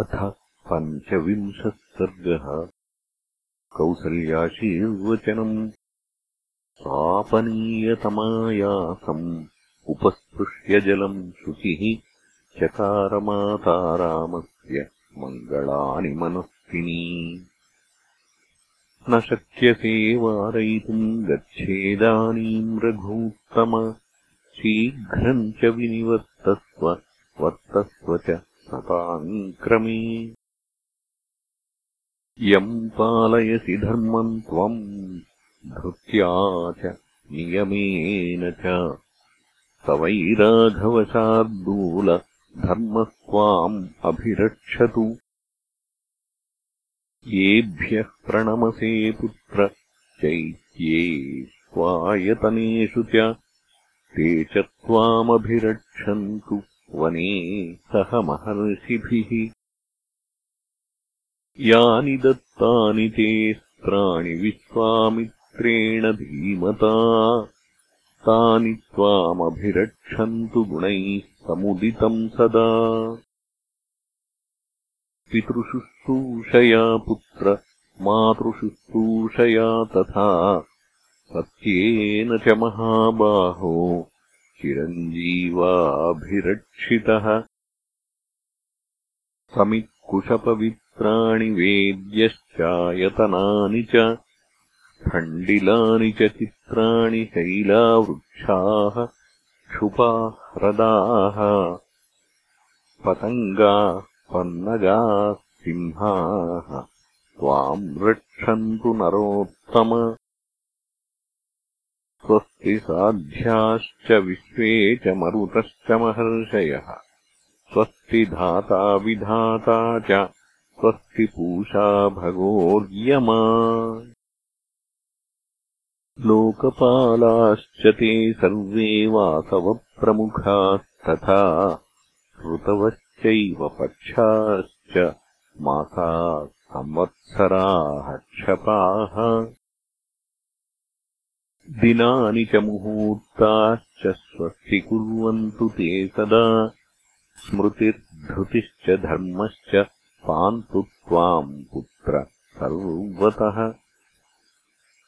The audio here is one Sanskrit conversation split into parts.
अथ पञ्चविंशः सर्गः कौसल्याशीर्वचनम् स्वापनीयतमायासम् उपस्पृश्य जलम् शुचिः चकारमातारामस्य मङ्गलानि मनस्विनी। न शक्यसे वारयितुम् गच्छेदानीम् रघूत्तम शीघ्रम् च विनिवर्तस्व वर्तस्व च क्रमे। यम् पालयसि धर्मम् त्वम् धृत्या च नियमेन च। सवैराघवशार्दूलधर्मस्त्वाम् अभिरक्षतु। येभ्यः प्रणमसे पुत्र चैत्ये स्वायतनेषु च ते च त्वामभिरक्षन्तु वने सह महर्षिभिः। यानि दत्तानि ते स्त्राणि विश्वामित्रेण धीमता। तानि त्वामभिरक्षन्तु गुणैः समुदितम् सदा। पितृशुश्रूषया पुत्र मातृशुश्रूषया तथा। सत्येन च महाबाहो चिरञ्जीवाभिरक्षितः। समित्कुशपवित्राणि वेद्यश्चायतनानि च खण्डिलानि च चित्राणि शैलावृक्षाः क्षुपाः ह्रदाः पतङ्गाः पन्नगाः सिंहाः। त्वाम् रक्षन्तु नरोत्तम स्वस्ति साध्याश्च विश्वे च मरुतश्च महर्षयः। स्वस्ति धाता विधाता च स्वस्ति पूषा भगोर्यमा। लोकपालाश्च ते सर्वे वासवप्रमुखास्तथा ऋतवश्चैव पक्षाश्च मासाः संवत्सराः क्षपाः दिनानि च मुहूर्ताश्च स्वस्ति कुर्वन्तु ते सदा। स्मृतिर्धृतिश्च धर्मश्च पान्तु त्वाम् पुत्र सर्वतः।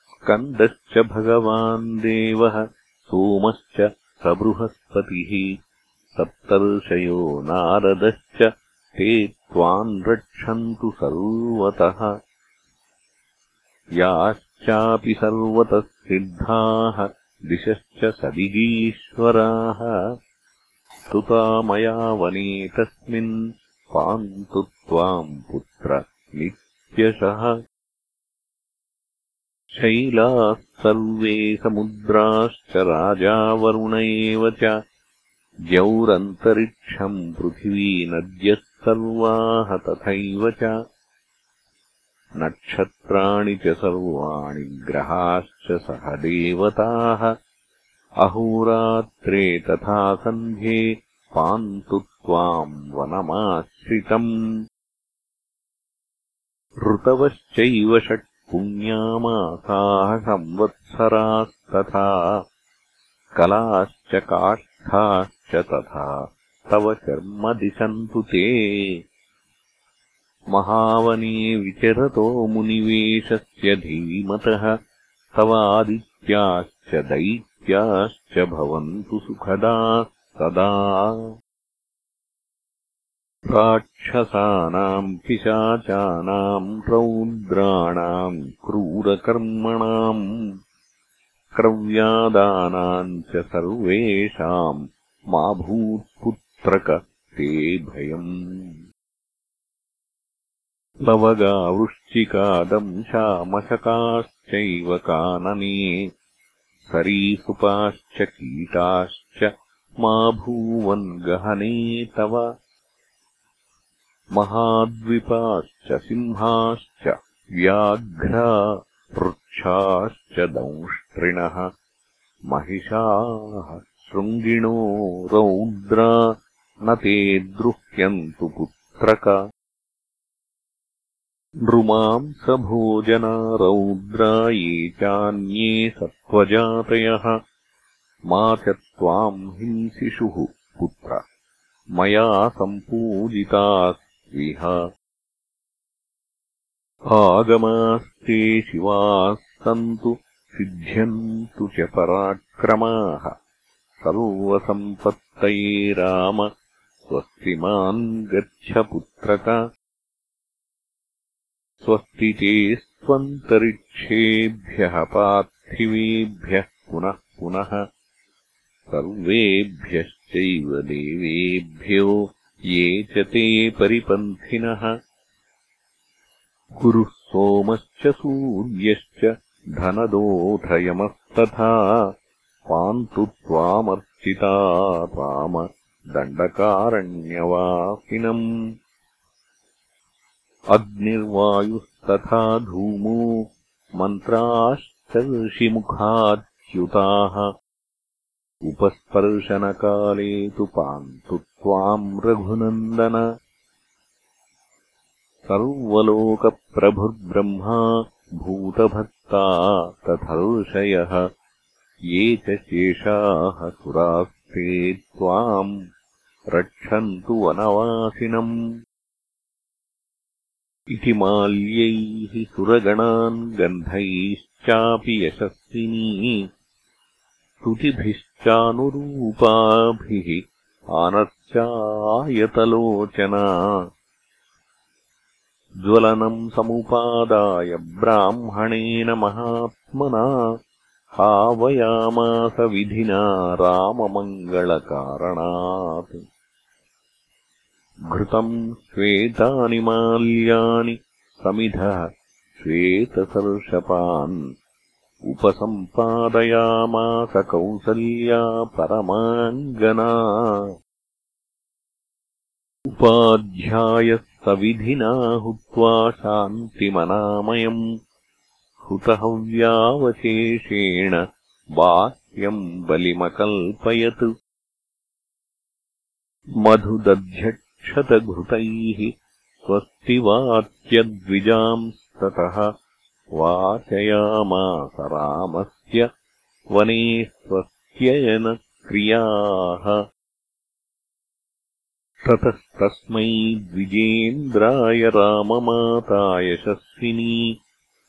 स्कन्दश्च भगवान् देवः सोमश्च स बृहस्पतिः सप्तर्षयो नारदश्च ते त्वाम् रक्षन्तु सर्वतः याश्चापि सर्वतः सिद्धाः दिशश्च सदिगीश्वराः। स्तुता मया वने तस्मिन् पान्तु त्वाम् पुत्र नित्यशः। शैलाः सर्वे समुद्राश्च राजावरुण एव च। द्यौरन्तरिक्षम् पृथिवी नद्यः सर्वाः तथैव च नक्षत्राणि च सर्वाणि ग्रहाश्च सह देवताः। अहोरात्रे तथा सन्ध्ये पान्तु त्वाम् वनमाश्रितम्। ऋतवश्चैव षट् पुण्यामासाः संवत्सरास्तथा कलाश्च काष्ठाश्च तथा तव कर्म दिशन्तु ते महावने विचरतो मुनिवेशस्य धीमतः तवादित्याश्च दैत्याश्च भवन्तु सुखदाः सदा। राक्षसानाम् पिशाचानाम् रौद्राणाम् क्रूरकर्मणाम् क्रव्यादानाम् च सर्वेषाम् मा भूत्पुत्रक ते भयम् लवगावृश्चिकादंशामशकाश्चैव कानने सरीसृपाश्च कीटाश्च मा भूवन् गहने तव महाद्विपाश्च सिंहाश्च व्याघ्रा वृक्षाश्च दंष्ट्रिणः महिषाः शृङ्गिणो रौद्रा न ते द्रुह्यन्तु पुत्रक नृमांसभोजना रौद्रा ये चान्ये सत्त्वजातयः। मा च त्वाम् हिंसिषुः पुत्र। मया सम्पूजिताः विह आगमास्ते शिवाः सन्तु सिद्ध्यन्तु च पराक्रमाः। सर्वसम्पत्तये राम स्वस्ति माम् गच्छ पुत्रक स्वस्ति चेस्त्वन्तरिक्षेभ्यः पार्थिवेभ्यः पुनः पुनः सर्वेभ्यश्चैव देवेभ्यो ये च ते परिपन्थिनः। गुरुः सोमश्च सूर्यश्च धनदोधयमस्तथा पान्तु त्वामर्चिता राम दण्डकारण्यवासिनम् अग्निर्वायुस्तथा धूमो मन्त्राश्च ऋषिमुखाच्युताः उपस्पर्शनकाले तु पान्तु त्वाम् रघुनन्दन। सर्वलोकप्रभुर्ब्रह्मा भूतभक्ता तथर्षयः। ये च शेषाः सुरास्ते त्वाम् रक्षन्तु वनवासिनम् इति माल्यैः सुरगणान् गन्धैश्चापि यशस्विनी। स्तुतिभिश्चानुरूपाभिः आनर्चायतलोचना ज्वलनम् समुपादाय ब्राह्मणेन महात्मना। हावयामास विधिना राममङ्गलकारणात् घृतम् श्वेतानि माल्यानि समिधः श्वेतसर्षपान्। उपसम्पादयामास कौसल्या परमाङ्गना। उपाध्यायः सविधिना हुत्वा शान्तिमनामयम्। हुतहव्यावशेषेण बाह्यम् बलिमकल्पयत् मधुदध्यक्षतघृतैः स्वस्ति वाच्यद्विजांस्ततः वाचयामास रामस्य वने स्वस्त्ययनक्रियाः। ततस्तस्मै द्विजेन्द्राय राममाता यशस्विनी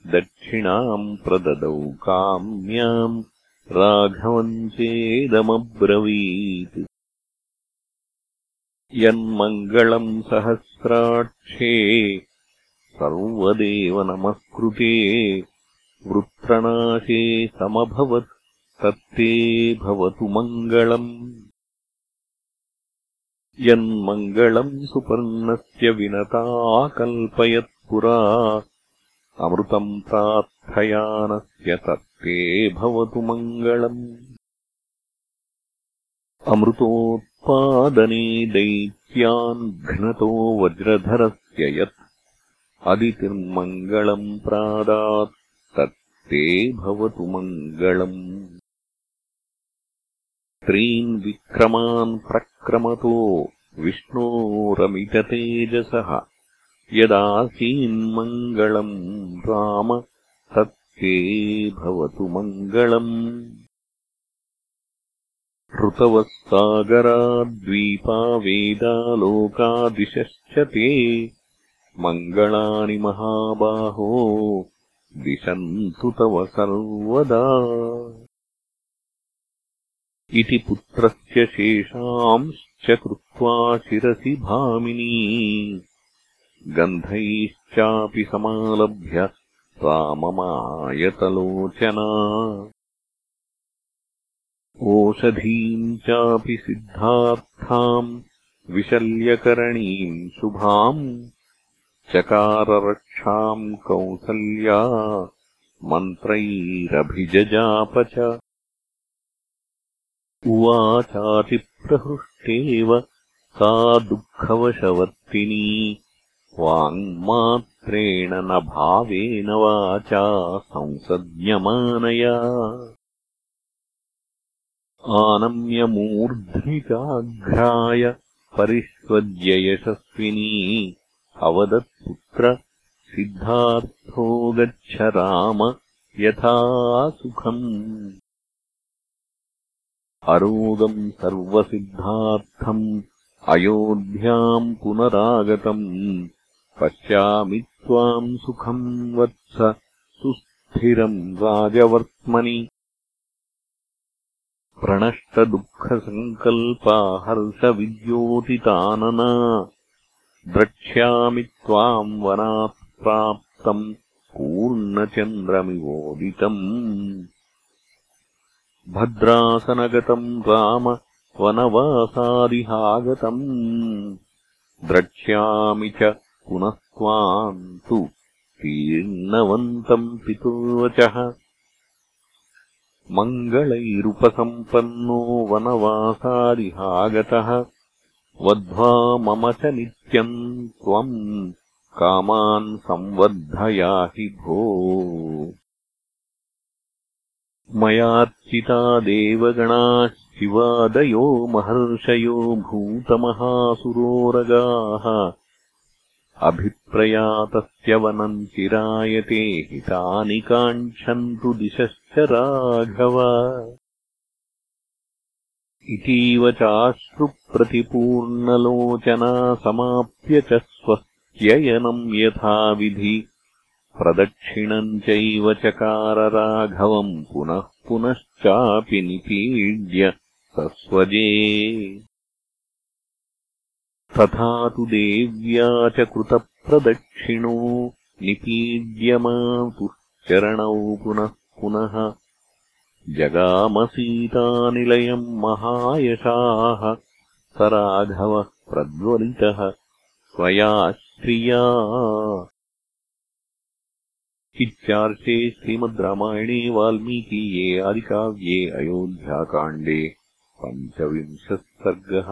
दक्षिणाम् प्रददौ काम्याम् राघवम् चेदमब्रवीत् यन्मङ्गलम् सहस्राक्षे सर्वदेव नमस्कृते वृत्रणाशे समभवत् तत्ते भवतु मङ्गलम्। यन्मङ्गलम् सुपर्णस्य विनताकल्पयत्पुरा अमृतम् प्रार्थयानस्य तत्ते भवतु मङ्गलम् अमृतोत्पादने दैत्यान् घ्नतो वज्रधरस्य यत् अदितिर्मङ्गलम् प्रादात् तत्ते भवतु मङ्गलम्। त्रीन् विक्रमान् प्रक्रमतो विष्णोरमिततेजसः। यदासीन्मङ्गलम् राम तत्ते भवतु मङ्गलम् ऋतवः सागराद्वीपा वेदालोकादिशश्च ते मङ्गलानि महाबाहो दिशन्तु तव सर्वदा। इति पुत्रस्य शेषांश्च कृत्वा शिरसि भामिनी। गन्धैश्चापि समालभ्य राममायतलोचना ओषधीम् चापि सिद्धार्थाम् विशल्यकरणीम् शुभाम् चकाररक्षाम् कौसल्या मन्त्रैरभिजजाप च। उवाचातिप्रहृष्टेव सा दुःखवशवर्तिनी वाङ्मात्रेण न भावेन वाचा संसज्ञमानया आनम्यमूर्ध्निचाघ्राय परिष्वज्य यशस्विनी अवदत्पुत्र सिद्धार्थो गच्छ राम यथा सुखम् अरोगम् सर्वसिद्धार्थम् अयोध्याम् पुनरागतम् पश्यामि त्वाम् सुखम् वत्स सुस्थिरम् राजवर्त्मनि प्रणष्टदुःखसङ्कल्पा हर्षविद्योतितानना द्रक्ष्यामि त्वाम् वनात् प्राप्तम् पूर्णचन्द्रमिवोदितम्। भद्रासनगतम् राम वनवासादिहागतम्। द्रक्ष्यामि च पुनः त्वाम् तु तीर्णवन्तम् पितुर्वचः मङ्गलैरुपसम्पन्नो वनवासादिहागतः। वध्वा मम च नित्यम् त्वम् कामान् संवर्धयाहि भो। मयार्चिता देवगणाः शिवादयो महर्षयो भूतमहासुरोरगाः। अभिप्रयातस्य वनम् चिरायते हितानि काङ्क्षन्तु दिशश्च राघव। इतीव चाश्रुप्रतिपूर्णलोचना समाप्य च स्वस्त्ययनम् यथाविधि प्रदक्षिणम् चैव चकारराघवम् पुनः पुनश्चापि निपीड्य सस्वजे। तथा तु देव्या च कृतप्रदक्षिणो निपीड्यमातुश्चरणौ पुनः पुनः जगामसीतानिलयम् महायशाः स राघवः प्रज्वलितः स्वया श्रिया इत्यार्षे श्रीमद् रामायणे वाल्मीकीये आदिकाव्ये अयोध्याकाण्डे पञ्चविंशः सर्गः